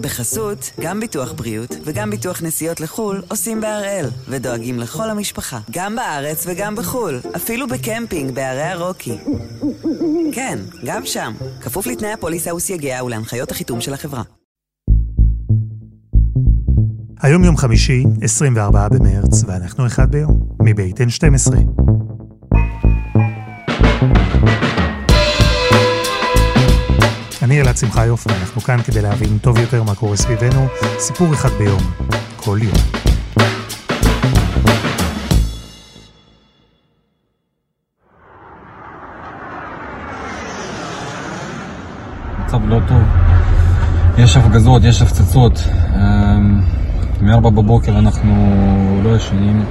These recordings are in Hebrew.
בחסות, גם ביטוח בריאות וגם ביטוח נסיעות לחו"ל עושים בהראל, ודואגים לכל המשפחה, גם בארץ וגם בחו"ל, אפילו בקמפינג בערי הרוקי. כן, גם שם, כפוף לתנאי הפוליסה וסייגיה ולהנחיות החיתום של החברה. היום יום חמישי, 24 במרץ, ואנחנו אחד ביום, מבית N12. אני אלעד שמחיוף, ואנחנו כאן כדי להבין טוב יותר מה קורה סביבנו, סיפור אחד ביום, כל יום. מצב לא טוב. יש הפגזות, יש הפצצות. אמ, מארבע בבוקר אנחנו לא ישנים.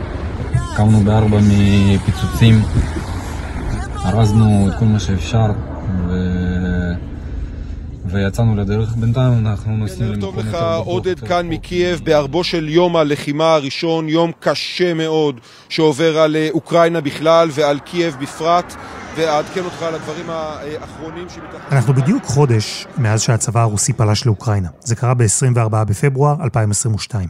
קמנו בארבע מפיצוצים. ארזנו את כל מה שאפשר. ויצאנו לדרך. בינתיים אנחנו נוסעים ערב למקום טוב לך, יותר בטוח, עודד יותר כאן. מקייב, בערבו של יום הלחימה הראשון, יום קשה מאוד שעובר על אה, אוקראינה בכלל ועל קייב בפרט, ואעדכן אותך על הדברים האחרונים שמתרחשים. אנחנו בדיוק חודש מאז שהצבא הרוסי פלש לאוקראינה. זה קרה ב-24 בפברואר 2022.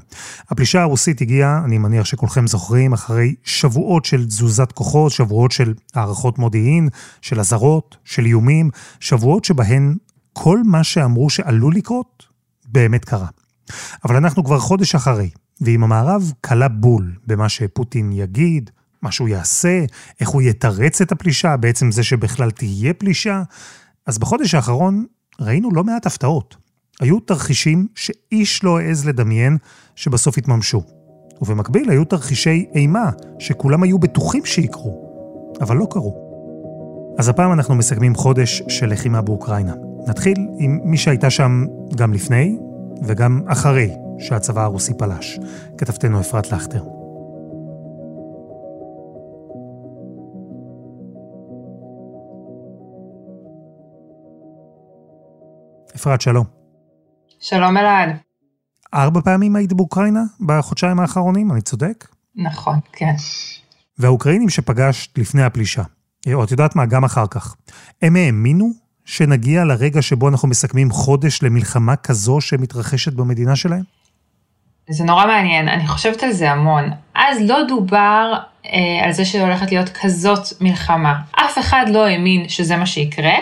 הפלישה הרוסית הגיעה, אני מניח שכולכם זוכרים, אחרי שבועות של תזוזת כוחות, שבועות של הערכות מודיעין, של אזהרות, של איומים, שבועות שבהן כל מה שאמרו שעלול לקרות, באמת קרה. אבל אנחנו כבר חודש אחרי, ואם המערב קלה בול במה שפוטין יגיד, מה שהוא יעשה, איך הוא יתרץ את הפלישה, בעצם זה שבכלל תהיה פלישה, אז בחודש האחרון ראינו לא מעט הפתעות. היו תרחישים שאיש לא העז לדמיין שבסוף התממשו. ובמקביל היו תרחישי אימה שכולם היו בטוחים שיקרו, אבל לא קרו. אז הפעם אנחנו מסכמים חודש של לחימה באוקראינה. נתחיל עם מי שהייתה שם גם לפני וגם אחרי שהצבא הרוסי פלש. כתבתנו אפרת לכטר. אפרת, שלום. שלום אלעד. ארבע פעמים היית באוקראינה בחודשיים האחרונים, אני צודק? נכון, כן. והאוקראינים שפגשת לפני הפלישה, או את יודעת מה, גם אחר כך, הם האמינו שנגיע לרגע שבו אנחנו מסכמים חודש למלחמה כזו שמתרחשת במדינה שלהם? זה נורא מעניין, אני חושבת על זה המון. אז לא דובר אה, על זה שהולכת להיות כזאת מלחמה. אף אחד לא האמין שזה מה שיקרה,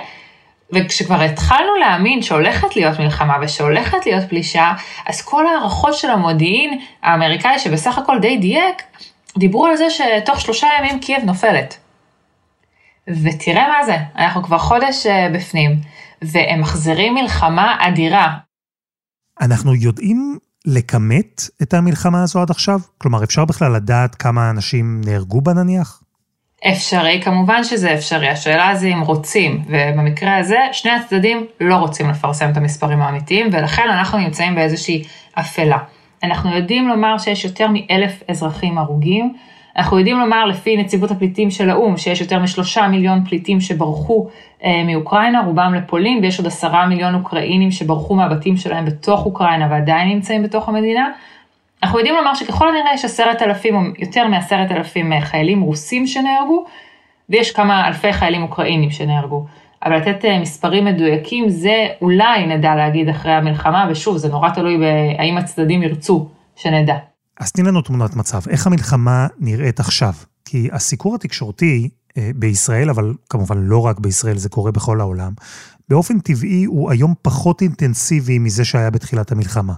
וכשכבר התחלנו להאמין שהולכת להיות מלחמה ושהולכת להיות פלישה, אז כל ההערכות של המודיעין האמריקאי, שבסך הכל די דייק, דיברו על זה שתוך שלושה ימים קייב נופלת. ותראה מה זה, אנחנו כבר חודש אה, בפנים, והם מחזירים מלחמה אדירה. אנחנו יודעים לכמת את המלחמה הזו עד עכשיו? כלומר, אפשר בכלל לדעת כמה אנשים נהרגו בה נניח? אפשרי, כמובן שזה אפשרי, השאלה זה אם רוצים, ובמקרה הזה שני הצדדים לא רוצים לפרסם את המספרים האמיתיים, ולכן אנחנו נמצאים באיזושהי אפלה. אנחנו יודעים לומר שיש יותר מאלף אזרחים הרוגים, אנחנו יודעים לומר לפי נציבות הפליטים של האו"ם שיש יותר משלושה מיליון פליטים שברחו אה, מאוקראינה, רובם לפולין, ויש עוד עשרה מיליון אוקראינים שברחו מהבתים שלהם בתוך אוקראינה ועדיין נמצאים בתוך המדינה. אנחנו יודעים לומר שככל הנראה יש עשרת אלפים או יותר מעשרת אלפים אה, חיילים רוסים שנהרגו, ויש כמה אלפי חיילים אוקראינים שנהרגו. אבל לתת אה, מספרים מדויקים זה אולי נדע להגיד אחרי המלחמה, ושוב, זה נורא תלוי בהאם הצדדים ירצו שנדע. אז תני לנו תמונת מצב, איך המלחמה נראית עכשיו? כי הסיקור התקשורתי אה, בישראל, אבל כמובן לא רק בישראל, זה קורה בכל העולם, באופן טבעי הוא היום פחות אינטנסיבי מזה שהיה בתחילת המלחמה.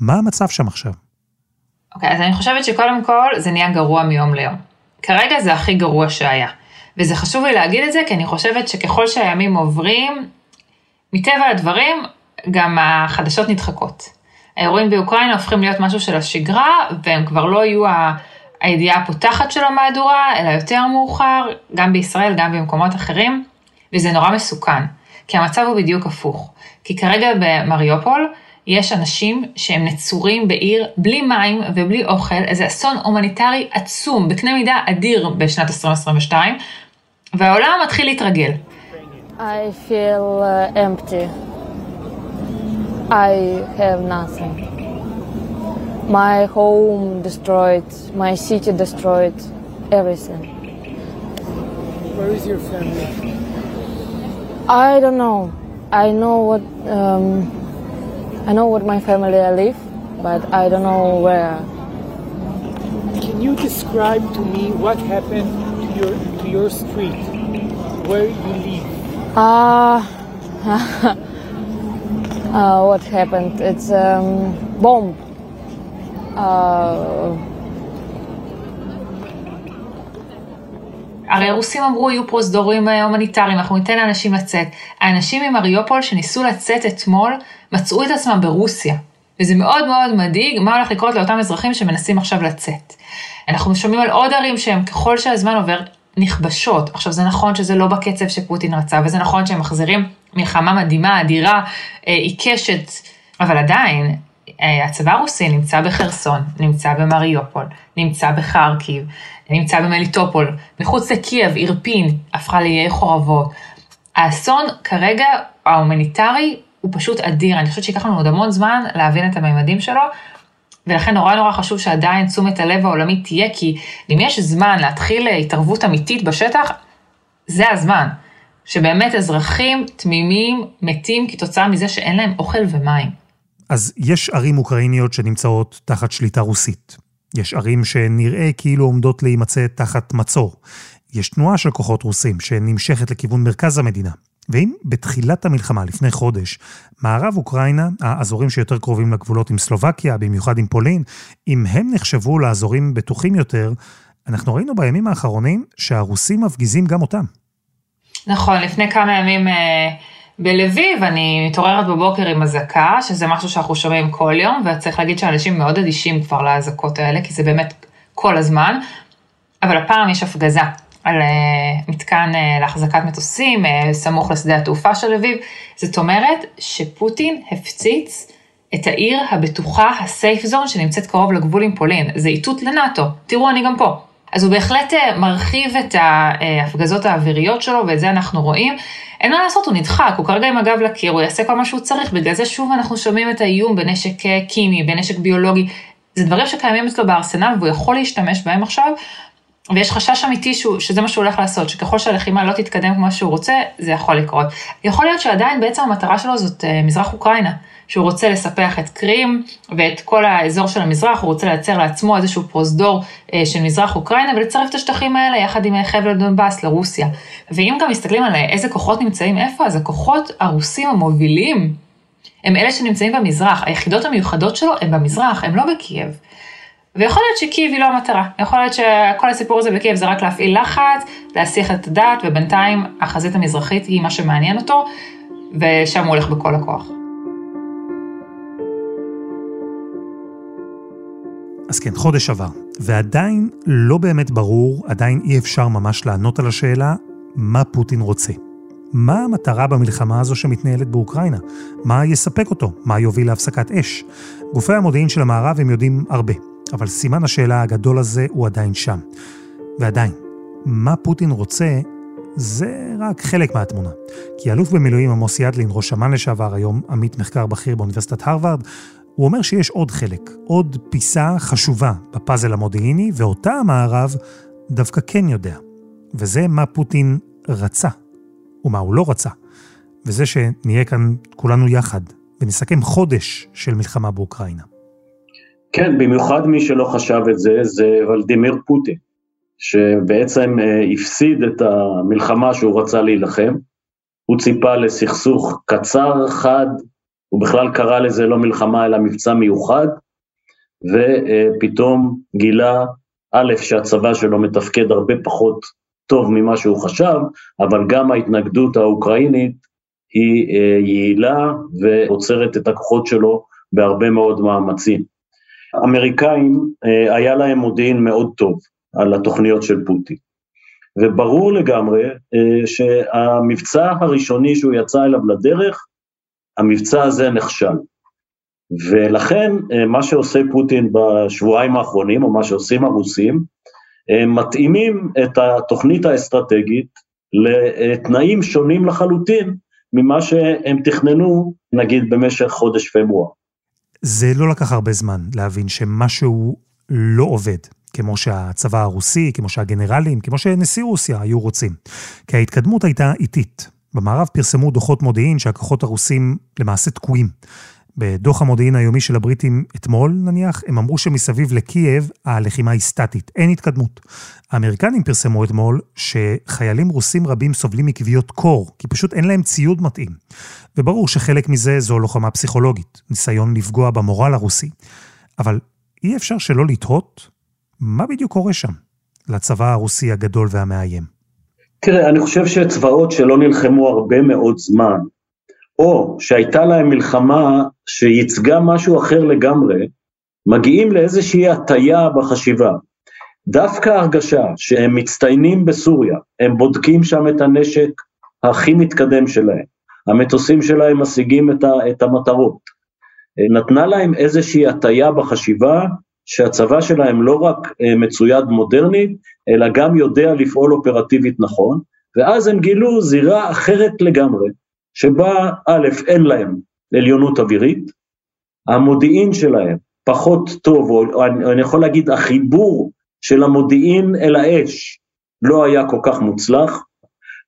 מה המצב שם עכשיו? אוקיי, okay, אז אני חושבת שקודם כל זה נהיה גרוע מיום ליום. כרגע זה הכי גרוע שהיה. וזה חשוב לי להגיד את זה, כי אני חושבת שככל שהימים עוברים, מטבע הדברים, גם החדשות נדחקות. האירועים באוקראינה הופכים להיות משהו של השגרה, והם כבר לא יהיו הידיעה הפותחת של המהדורה, אלא יותר מאוחר, גם בישראל, גם במקומות אחרים, וזה נורא מסוכן, כי המצב הוא בדיוק הפוך. כי כרגע במריופול, יש אנשים שהם נצורים בעיר בלי מים ובלי אוכל, איזה אסון הומניטרי עצום, בקנה מידה אדיר בשנת 2022, והעולם מתחיל להתרגל. I feel uh, empty. I have nothing. My home destroyed, my city destroyed, everything. Where is your family? I don't know. I know what um, I know what my family I live, but I don't know where. Can you describe to me what happened to your to your street, where you live? Ah, uh, what happened? It's um, bomb. Uh, הרי הרוסים אמרו יהיו פרוזדורים הומניטריים, אנחנו ניתן לאנשים לצאת. האנשים ממריופול שניסו לצאת אתמול, מצאו את עצמם ברוסיה. וזה מאוד מאוד מדאיג מה הולך לקרות לאותם אזרחים שמנסים עכשיו לצאת. אנחנו שומעים על עוד ערים שהם ככל שהזמן עובר נכבשות. עכשיו זה נכון שזה לא בקצב שפוטין רצה, וזה נכון שהם מחזירים מלחמה מדהימה, אדירה, אה, עיקשת, אבל עדיין, אה, הצבא הרוסי נמצא בחרסון, נמצא במריופול, נמצא בחרקיב, נמצא במליטופול, מחוץ לקייב, אירפין, הפכה לעיי חורבות. האסון כרגע, ההומניטרי, הוא פשוט אדיר, אני חושבת שייקח לנו עוד המון זמן להבין את הממדים שלו, ולכן נורא נורא חשוב שעדיין תשומת הלב העולמית תהיה, כי אם יש זמן להתחיל התערבות אמיתית בשטח, זה הזמן. שבאמת אזרחים תמימים מתים כתוצאה מזה שאין להם אוכל ומים. אז יש ערים אוקראיניות שנמצאות תחת שליטה רוסית. יש ערים שנראה כאילו עומדות להימצא תחת מצור. יש תנועה של כוחות רוסים שנמשכת לכיוון מרכז המדינה. ואם בתחילת המלחמה, לפני חודש, מערב אוקראינה, האזורים שיותר קרובים לגבולות עם סלובקיה, במיוחד עם פולין, אם הם נחשבו לאזורים בטוחים יותר, אנחנו ראינו בימים האחרונים שהרוסים מפגיזים גם אותם. נכון, לפני כמה ימים אה, בלביב אני מתעוררת בבוקר עם אזעקה, שזה משהו שאנחנו שומעים כל יום, וצריך להגיד שאנשים מאוד אדישים כבר לאזעקות האלה, כי זה באמת כל הזמן, אבל הפעם יש הפגזה על אה, מתקן אה, להחזקת מטוסים, אה, סמוך לשדה התעופה של לביב. זאת אומרת שפוטין הפציץ את העיר הבטוחה, הסייף זון, שנמצאת קרוב לגבול עם פולין. זה איתות לנאטו, תראו, אני גם פה. אז הוא בהחלט מרחיב את ההפגזות האוויריות שלו, ואת זה אנחנו רואים. אין מה לעשות, הוא נדחק, הוא כרגע עם הגב לקיר, הוא יעשה כל מה שהוא צריך, בגלל זה שוב אנחנו שומעים את האיום בנשק קימי, בנשק ביולוגי. זה דברים שקיימים אצלו בארסנל, והוא יכול להשתמש בהם עכשיו, ויש חשש אמיתי שהוא, שזה מה שהוא הולך לעשות, שככל שהלחימה לא תתקדם כמו שהוא רוצה, זה יכול לקרות. יכול להיות שעדיין בעצם המטרה שלו זאת uh, מזרח אוקראינה, שהוא רוצה לספח את קרים ואת כל האזור של המזרח, הוא רוצה לייצר לעצמו איזשהו פרוזדור uh, של מזרח אוקראינה ולצרף את השטחים האלה יחד עם חבל דונבאס לרוסיה. ואם גם מסתכלים על איזה כוחות נמצאים איפה, אז הכוחות הרוסים המובילים הם אלה שנמצאים במזרח, היחידות המיוחדות שלו הם במזרח, הם לא בקייב. ויכול להיות שקייב היא לא המטרה, יכול להיות שכל הסיפור הזה בקייב זה רק להפעיל לחץ, להסיח את הדעת, ובינתיים החזית המזרחית היא מה שמעניין אותו, ושם הוא הולך בכל הכוח. אז כן, חודש עבר, ועדיין לא באמת ברור, עדיין אי אפשר ממש לענות על השאלה מה פוטין רוצה. מה המטרה במלחמה הזו שמתנהלת באוקראינה? מה יספק אותו? מה יוביל להפסקת אש? גופי המודיעין של המערב הם יודעים הרבה. אבל סימן השאלה הגדול הזה הוא עדיין שם. ועדיין, מה פוטין רוצה זה רק חלק מהתמונה. כי אלוף במילואים עמוס ידלין, ראש אמ"ן לשעבר, היום עמית מחקר בכיר באוניברסיטת הרווארד, הוא אומר שיש עוד חלק, עוד פיסה חשובה בפאזל המודיעיני, ואותה המערב דווקא כן יודע. וזה מה פוטין רצה, ומה הוא לא רצה. וזה שנהיה כאן כולנו יחד, ונסכם חודש של מלחמה באוקראינה. כן, במיוחד מי שלא חשב את זה, זה ולדימיר פוטין, שבעצם אה, הפסיד את המלחמה שהוא רצה להילחם. הוא ציפה לסכסוך קצר, חד, הוא בכלל קרא לזה לא מלחמה אלא מבצע מיוחד, ופתאום גילה, א', שהצבא שלו מתפקד הרבה פחות טוב ממה שהוא חשב, אבל גם ההתנגדות האוקראינית היא אה, יעילה ועוצרת את הכוחות שלו בהרבה מאוד מאמצים. האמריקאים, אה, היה להם מודיעין מאוד טוב על התוכניות של פוטין. וברור לגמרי אה, שהמבצע הראשוני שהוא יצא אליו לדרך, המבצע הזה נכשל. ולכן אה, מה שעושה פוטין בשבועיים האחרונים, או מה שעושים הרוסים, הם מתאימים את התוכנית האסטרטגית לתנאים שונים לחלוטין ממה שהם תכננו, נגיד, במשך חודש פברואר. זה לא לקח הרבה זמן להבין שמשהו לא עובד, כמו שהצבא הרוסי, כמו שהגנרלים, כמו שנשיא רוסיה היו רוצים. כי ההתקדמות הייתה איטית. במערב פרסמו דוחות מודיעין שהכוחות הרוסים למעשה תקועים. בדוח המודיעין היומי של הבריטים אתמול, נניח, הם אמרו שמסביב לקייב הלחימה היא סטטית, אין התקדמות. האמריקנים פרסמו אתמול שחיילים רוסים רבים סובלים מכוויות קור, כי פשוט אין להם ציוד מתאים. וברור שחלק מזה זו לוחמה פסיכולוגית, ניסיון לפגוע במורל הרוסי. אבל אי אפשר שלא לתהות מה בדיוק קורה שם, לצבא הרוסי הגדול והמאיים. תראה, אני חושב שצבאות שלא נלחמו הרבה מאוד זמן, או שהייתה להם מלחמה שייצגה משהו אחר לגמרי, מגיעים לאיזושהי הטיה בחשיבה. דווקא הרגשה שהם מצטיינים בסוריה, הם בודקים שם את הנשק הכי מתקדם שלהם, המטוסים שלהם משיגים את, המטרות, נתנה להם איזושהי הטיה בחשיבה שהצבא שלהם לא רק אה, מצויד מודרנית, אלא גם יודע לפעול אופרטיבית נכון, ואז הם גילו זירה אחרת לגמרי, שבה א', אין להם עליונות אווירית, המודיעין שלהם פחות טוב, או אני יכול להגיד החיבור של המודיעין אל האש לא היה כל כך מוצלח.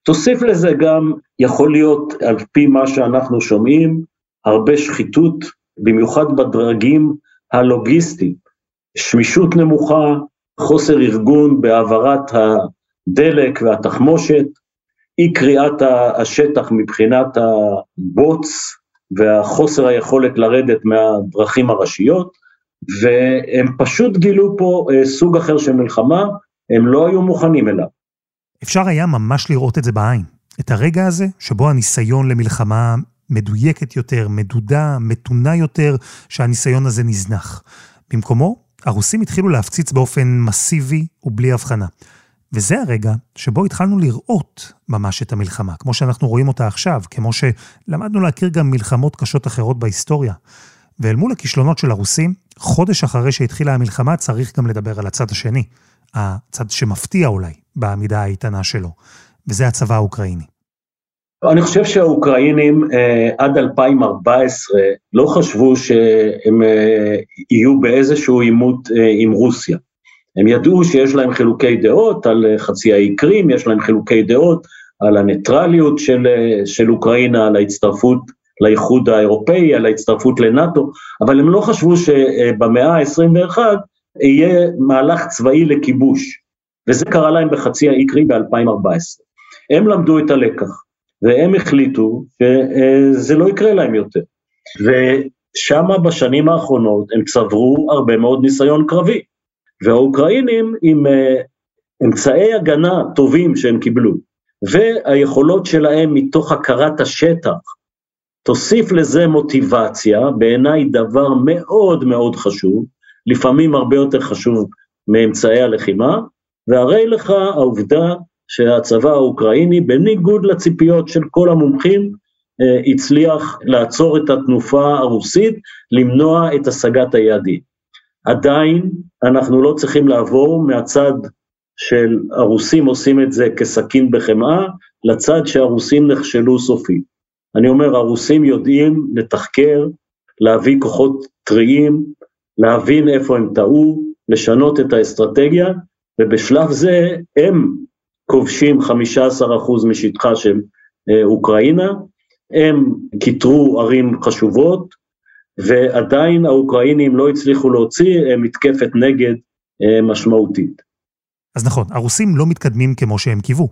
תוסיף לזה גם, יכול להיות על פי מה שאנחנו שומעים, הרבה שחיתות, במיוחד בדרגים הלוגיסטיים, שמישות נמוכה, חוסר ארגון בהעברת הדלק והתחמושת, אי קריאת השטח מבחינת הבוץ והחוסר היכולת לרדת מהדרכים הראשיות, והם פשוט גילו פה אה, סוג אחר של מלחמה, הם לא היו מוכנים אליו. אפשר היה ממש לראות את זה בעין. את הרגע הזה שבו הניסיון למלחמה מדויקת יותר, מדודה, מתונה יותר, שהניסיון הזה נזנח. במקומו, הרוסים התחילו להפציץ באופן מסיבי ובלי הבחנה. וזה הרגע שבו התחלנו לראות ממש את המלחמה, כמו שאנחנו רואים אותה עכשיו, כמו שלמדנו להכיר גם מלחמות קשות אחרות בהיסטוריה. ואל מול הכישלונות של הרוסים, חודש אחרי שהתחילה המלחמה צריך גם לדבר על הצד השני, הצד שמפתיע אולי בעמידה האיתנה שלו, וזה הצבא האוקראיני. אני חושב שהאוקראינים אה, עד 2014 לא חשבו שהם אה, יהיו באיזשהו עימות אה, עם רוסיה. הם ידעו שיש להם חילוקי דעות על אה, חצי האי קרים, יש להם חילוקי דעות על הניטרליות של, אה, של אוקראינה, על ההצטרפות לאיחוד האירופאי, על ההצטרפות לנאט"ו, אבל הם לא חשבו שבמאה ה-21 יהיה מהלך צבאי לכיבוש, וזה קרה להם בחצי האי קרים ב-2014. הם למדו את הלקח. והם החליטו שזה לא יקרה להם יותר. ושמה בשנים האחרונות הם צברו הרבה מאוד ניסיון קרבי. והאוקראינים עם אה, אמצעי הגנה טובים שהם קיבלו, והיכולות שלהם מתוך הכרת השטח, תוסיף לזה מוטיבציה, בעיניי דבר מאוד מאוד חשוב, לפעמים הרבה יותר חשוב מאמצעי הלחימה, והרי לך העובדה שהצבא האוקראיני, בניגוד לציפיות של כל המומחים, אה, הצליח לעצור את התנופה הרוסית, למנוע את השגת היעדים. עדיין אנחנו לא צריכים לעבור מהצד של הרוסים עושים את זה כסכין בחמאה, לצד שהרוסים נכשלו סופית. אני אומר, הרוסים יודעים לתחקר, להביא כוחות טריים, להבין איפה הם טעו, לשנות את האסטרטגיה, ובשלב זה הם כובשים 15% משטחה של אה, אוקראינה, הם כיתרו ערים חשובות, ועדיין האוקראינים לא הצליחו להוציא אה, מתקפת נגד אה, משמעותית. אז נכון, הרוסים לא מתקדמים כמו שהם קיוו,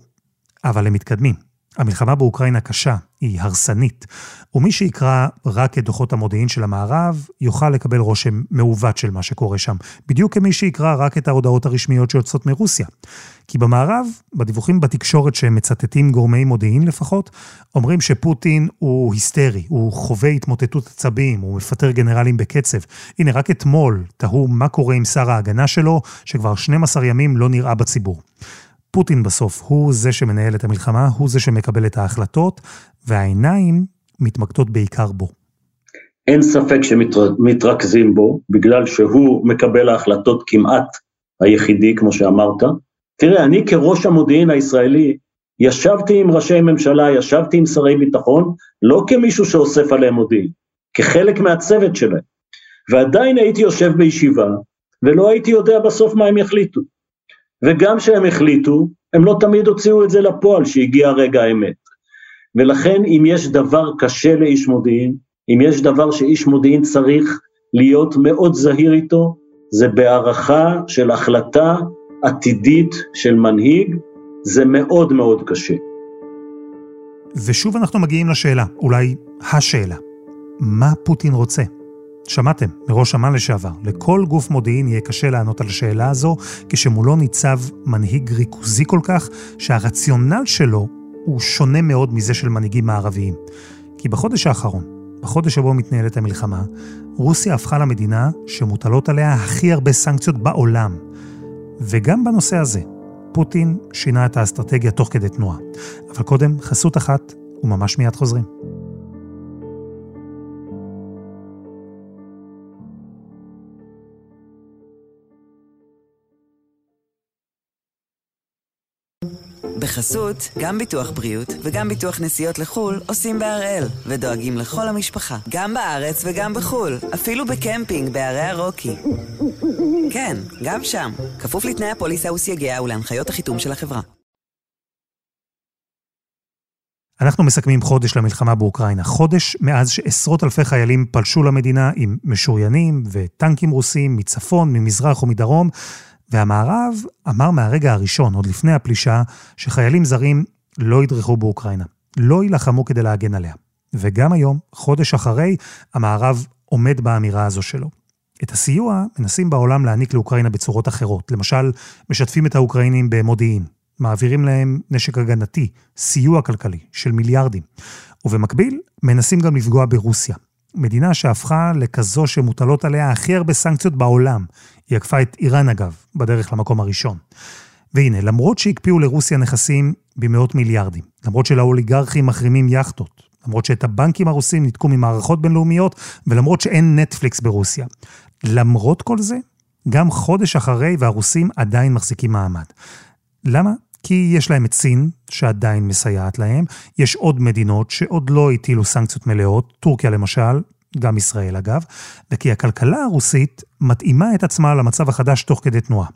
אבל הם מתקדמים. המלחמה באוקראינה קשה, היא הרסנית, ומי שיקרא רק את דוחות המודיעין של המערב, יוכל לקבל רושם מעוות של מה שקורה שם, בדיוק כמי שיקרא רק את ההודעות הרשמיות שיוצאות מרוסיה. כי במערב, בדיווחים בתקשורת שהם מצטטים גורמי מודיעין לפחות, אומרים שפוטין הוא היסטרי, הוא חווה התמוטטות עצבים, הוא מפטר גנרלים בקצב. הנה, רק אתמול תהו מה קורה עם שר ההגנה שלו, שכבר 12 ימים לא נראה בציבור. פוטין בסוף הוא זה שמנהל את המלחמה, הוא זה שמקבל את ההחלטות, והעיניים מתמקדות בעיקר בו. אין ספק שמתרכזים בו, בגלל שהוא מקבל ההחלטות כמעט היחידי, כמו שאמרת. תראה, אני כראש המודיעין הישראלי, ישבתי עם ראשי ממשלה, ישבתי עם שרי ביטחון, לא כמישהו שאוסף עליהם מודיעין, כחלק מהצוות שלהם. ועדיין הייתי יושב בישיבה, ולא הייתי יודע בסוף מה הם יחליטו. וגם כשהם החליטו, הם לא תמיד הוציאו את זה לפועל שהגיע רגע האמת. ולכן אם יש דבר קשה לאיש מודיעין, אם יש דבר שאיש מודיעין צריך להיות מאוד זהיר איתו, זה בהערכה של החלטה עתידית של מנהיג, זה מאוד מאוד קשה. ושוב אנחנו מגיעים לשאלה, אולי השאלה, מה פוטין רוצה? שמעתם, מראש אמ"ן לשעבר, לכל גוף מודיעין יהיה קשה לענות על השאלה הזו, כשמולו ניצב מנהיג ריכוזי כל כך, שהרציונל שלו הוא שונה מאוד מזה של מנהיגים מערביים. כי בחודש האחרון, בחודש שבו מתנהלת המלחמה, רוסיה הפכה למדינה שמוטלות עליה הכי הרבה סנקציות בעולם. וגם בנושא הזה, פוטין שינה את האסטרטגיה תוך כדי תנועה. אבל קודם, חסות אחת, וממש מיד חוזרים. בחסות, גם ביטוח בריאות וגם ביטוח נסיעות לחו"ל עושים בהראל, ודואגים לכל המשפחה, גם בארץ וגם בחו"ל, אפילו בקמפינג בערי הרוקי. כן, גם שם, כפוף לתנאי הפוליסה וסייגיה ולהנחיות החיתום של החברה. אנחנו מסכמים חודש למלחמה באוקראינה. חודש מאז שעשרות אלפי חיילים פלשו למדינה עם משוריינים וטנקים רוסים מצפון, ממזרח ומדרום, והמערב אמר מהרגע הראשון, עוד לפני הפלישה, שחיילים זרים לא ידרכו באוקראינה, לא יילחמו כדי להגן עליה. וגם היום, חודש אחרי, המערב עומד באמירה הזו שלו. את הסיוע מנסים בעולם להעניק לאוקראינה בצורות אחרות. למשל, משתפים את האוקראינים במודיעין, מעבירים להם נשק הגנתי, סיוע כלכלי של מיליארדים. ובמקביל, מנסים גם לפגוע ברוסיה. מדינה שהפכה לכזו שמוטלות עליה הכי הרבה סנקציות בעולם. היא עקפה את איראן אגב, בדרך למקום הראשון. והנה, למרות שהקפיאו לרוסיה נכסים במאות מיליארדים, למרות שלאוליגרכים מחרימים יאכטות, למרות שאת הבנקים הרוסים ניתקו ממערכות בינלאומיות, ולמרות שאין נטפליקס ברוסיה. למרות כל זה, גם חודש אחרי והרוסים עדיין מחזיקים מעמד. למה? כי יש להם את סין, שעדיין מסייעת להם, יש עוד מדינות שעוד לא הטילו סנקציות מלאות, טורקיה למשל, גם ישראל אגב, וכי הכלכלה הרוסית מתאימה את עצמה למצב החדש תוך כדי תנועה.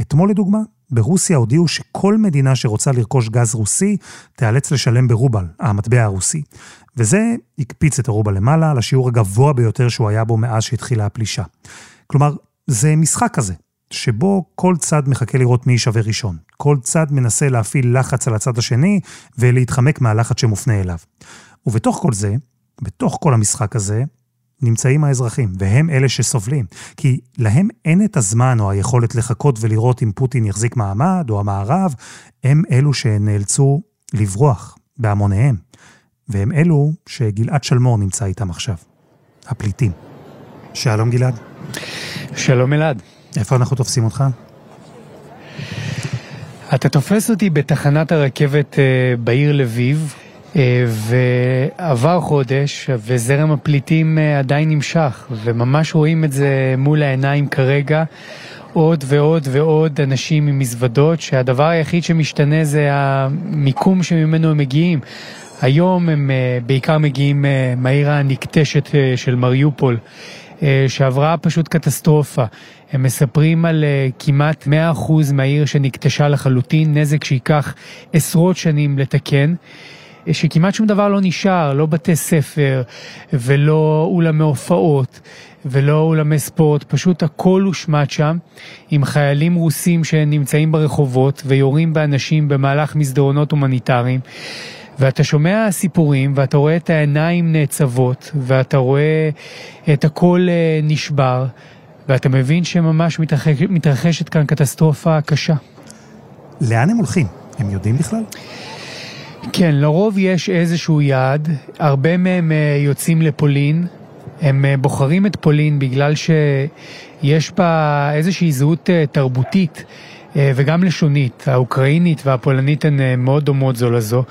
אתמול לדוגמה, ברוסיה הודיעו שכל מדינה שרוצה לרכוש גז רוסי תיאלץ לשלם ברובל, המטבע הרוסי. וזה הקפיץ את הרובל למעלה לשיעור הגבוה ביותר שהוא היה בו מאז שהתחילה הפלישה. כלומר, זה משחק כזה, שבו כל צד מחכה לראות מי יישבר ראשון. כל צד מנסה להפעיל לחץ על הצד השני ולהתחמק מהלחץ שמופנה אליו. ובתוך כל זה, בתוך כל המשחק הזה, נמצאים האזרחים, והם אלה שסובלים. כי להם אין את הזמן או היכולת לחכות ולראות אם פוטין יחזיק מעמד או המערב, הם אלו שנאלצו לברוח בהמוניהם. והם אלו שגלעד שלמור נמצא איתם עכשיו. הפליטים. שלום גלעד. שלום אלעד. איפה אנחנו תופסים אותך? אתה תופס אותי בתחנת הרכבת אה, בעיר לביב, אה, ועבר חודש וזרם הפליטים אה, עדיין נמשך, וממש רואים את זה מול העיניים כרגע. עוד ועוד ועוד אנשים עם מזוודות, שהדבר היחיד שמשתנה זה המיקום שממנו הם מגיעים. היום הם בעיקר מגיעים מהעיר הנקטשת של מריופול. שעברה פשוט קטסטרופה. הם מספרים על אה, כמעט 100% מהעיר שנקטשה לחלוטין, נזק שייקח עשרות שנים לתקן. אה, שכמעט שום דבר לא נשאר, לא בתי ספר ולא אולמי הופעות ולא אולמי ספורט, פשוט הכל הושמט שם עם חיילים רוסים שנמצאים ברחובות ויורים באנשים במהלך מסדרונות הומניטריים. ואתה שומע סיפורים, ואתה רואה את העיניים נעצבות, ואתה רואה את הכל אה, נשבר, ואתה מבין שממש מתרחש, מתרחשת כאן קטסטרופה קשה. לאן הם הולכים? הם יודעים בכלל? כן, לרוב יש איזשהו יעד, הרבה מהם אה, יוצאים לפולין, הם אה, בוחרים את פולין בגלל שיש בה איזושהי זהות תרבותית וגם לשונית. האוקראינית והפולנית הן מאוד דומות זו לזו.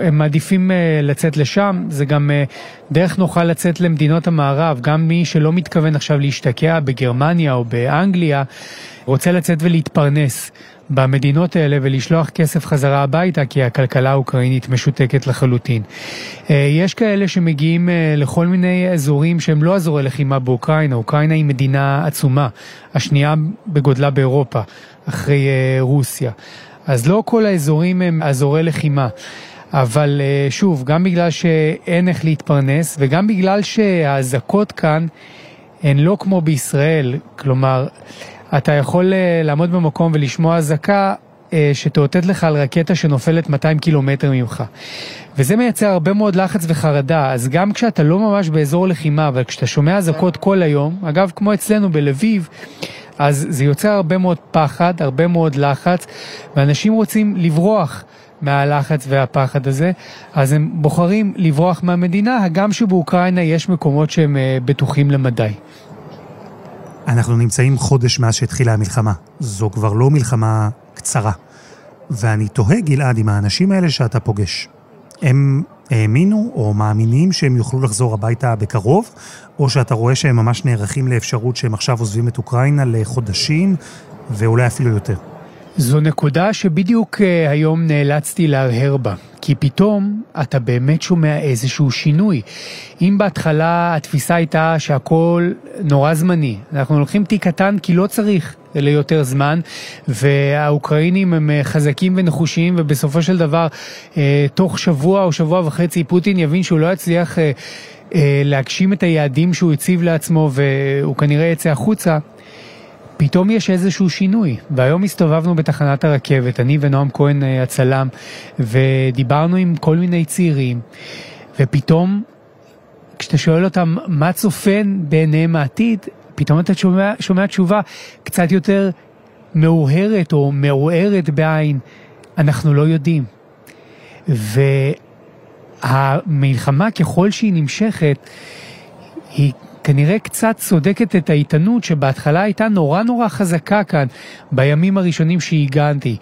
הם מעדיפים אה, לצאת לשם, זה גם אה, דרך נוחה לצאת למדינות המערב, גם מי שלא מתכוון עכשיו להשתקע בגרמניה או באנגליה, רוצה לצאת ולהתפרנס במדינות האלה ולשלוח כסף חזרה הביתה, כי הכלכלה האוקראינית משותקת לחלוטין. אה, יש כאלה שמגיעים לכל מיני אזורים שהם לא אזורי לחימה באוקראינה, אוקראינה היא מדינה עצומה, השנייה בגודלה באירופה, אחרי רוסיה. אז לא כל האזורים הם אזורי לחימה. אבל אה, שוב, גם בגלל שאין איך להתפרנס וגם בגלל שהאזעקות כאן הן לא כמו בישראל, כלומר, אתה יכול אה, לעמוד במקום ולשמוע אזעקה אה, שתאותת לך על רקטה שנופלת 200 קילומטר ממך. וזה מייצר הרבה מאוד לחץ וחרדה, אז גם כשאתה לא ממש באזור לחימה, אבל כשאתה שומע אזעקות כל היום, אגב, כמו אצלנו בלביב, אז זה יוצר הרבה מאוד פחד, הרבה מאוד לחץ, ואנשים רוצים לברוח מהלחץ והפחד הזה, אז הם בוחרים לברוח מהמדינה, הגם שבאוקראינה יש מקומות שהם אה, בטוחים למדי. אנחנו נמצאים חודש מאז שהתחילה המלחמה. זו כבר לא מלחמה קצרה. ואני תוהה, גלעד, עם האנשים האלה שאתה פוגש. הם האמינו או מאמינים שהם יוכלו לחזור הביתה בקרוב, או שאתה רואה שהם ממש נערכים לאפשרות שהם עכשיו עוזבים את אוקראינה לחודשים, ואולי אפילו יותר. זו נקודה שבדיוק אה, היום נאלצתי להרהר בה, כי פתאום אתה באמת שומע איזשהו שינוי. אם בהתחלה התפיסה הייתה שהכל נורא זמני, אנחנו לוקחים תיק קטן כי לא צריך ליותר זמן, והאוקראינים הם אה, חזקים ונחושיים, ובסופו של דבר, אה, תוך שבוע או שבוע וחצי פוטין יבין שהוא לא יצליח להגשים את היעדים שהוא הציב לעצמו והוא כנראה יצא החוצה. פתאום יש איזשהו שינוי, והיום הסתובבנו בתחנת הרכבת, אני ונועם כהן אה, הצלם, ודיברנו עם כל מיני צעירים, ופתאום, כשאתה שואל אותם מה צופן בעיניהם העתיד, פתאום אתה שומע, שומע תשובה קצת יותר מאוהרת או מעורערת בעין, אנחנו לא יודעים. והמלחמה ככל שהיא נמשכת, היא כנראה קצת צודקת את האיתנות שבהתחלה הייתה נורא נורא חזקה כאן בימים הראשונים שהגעתי.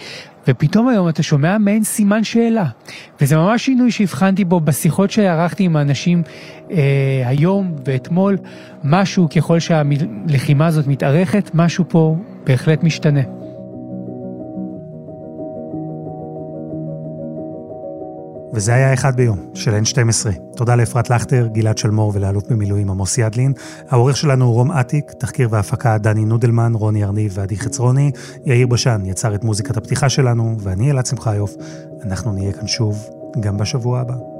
ופתאום היום אתה שומע מעין סימן שאלה. וזה ממש שינוי שהבחנתי בו בשיחות שערכתי עם האנשים אה, היום ואתמול. משהו ככל שהלחימה הזאת מתארכת, משהו פה בהחלט משתנה. וזה היה אחד ביום, של N12. תודה לאפרת לכטר, גלעד שלמור ולאלוף במילואים עמוס ידלין. העורך שלנו הוא רום אטיק, תחקיר והפקה דני נודלמן, רוני ארניב ועדי חצרוני. יאיר בשן יצר את מוזיקת הפתיחה שלנו, ואני אלעד שמחיוף. אנחנו נהיה כאן שוב גם בשבוע הבא.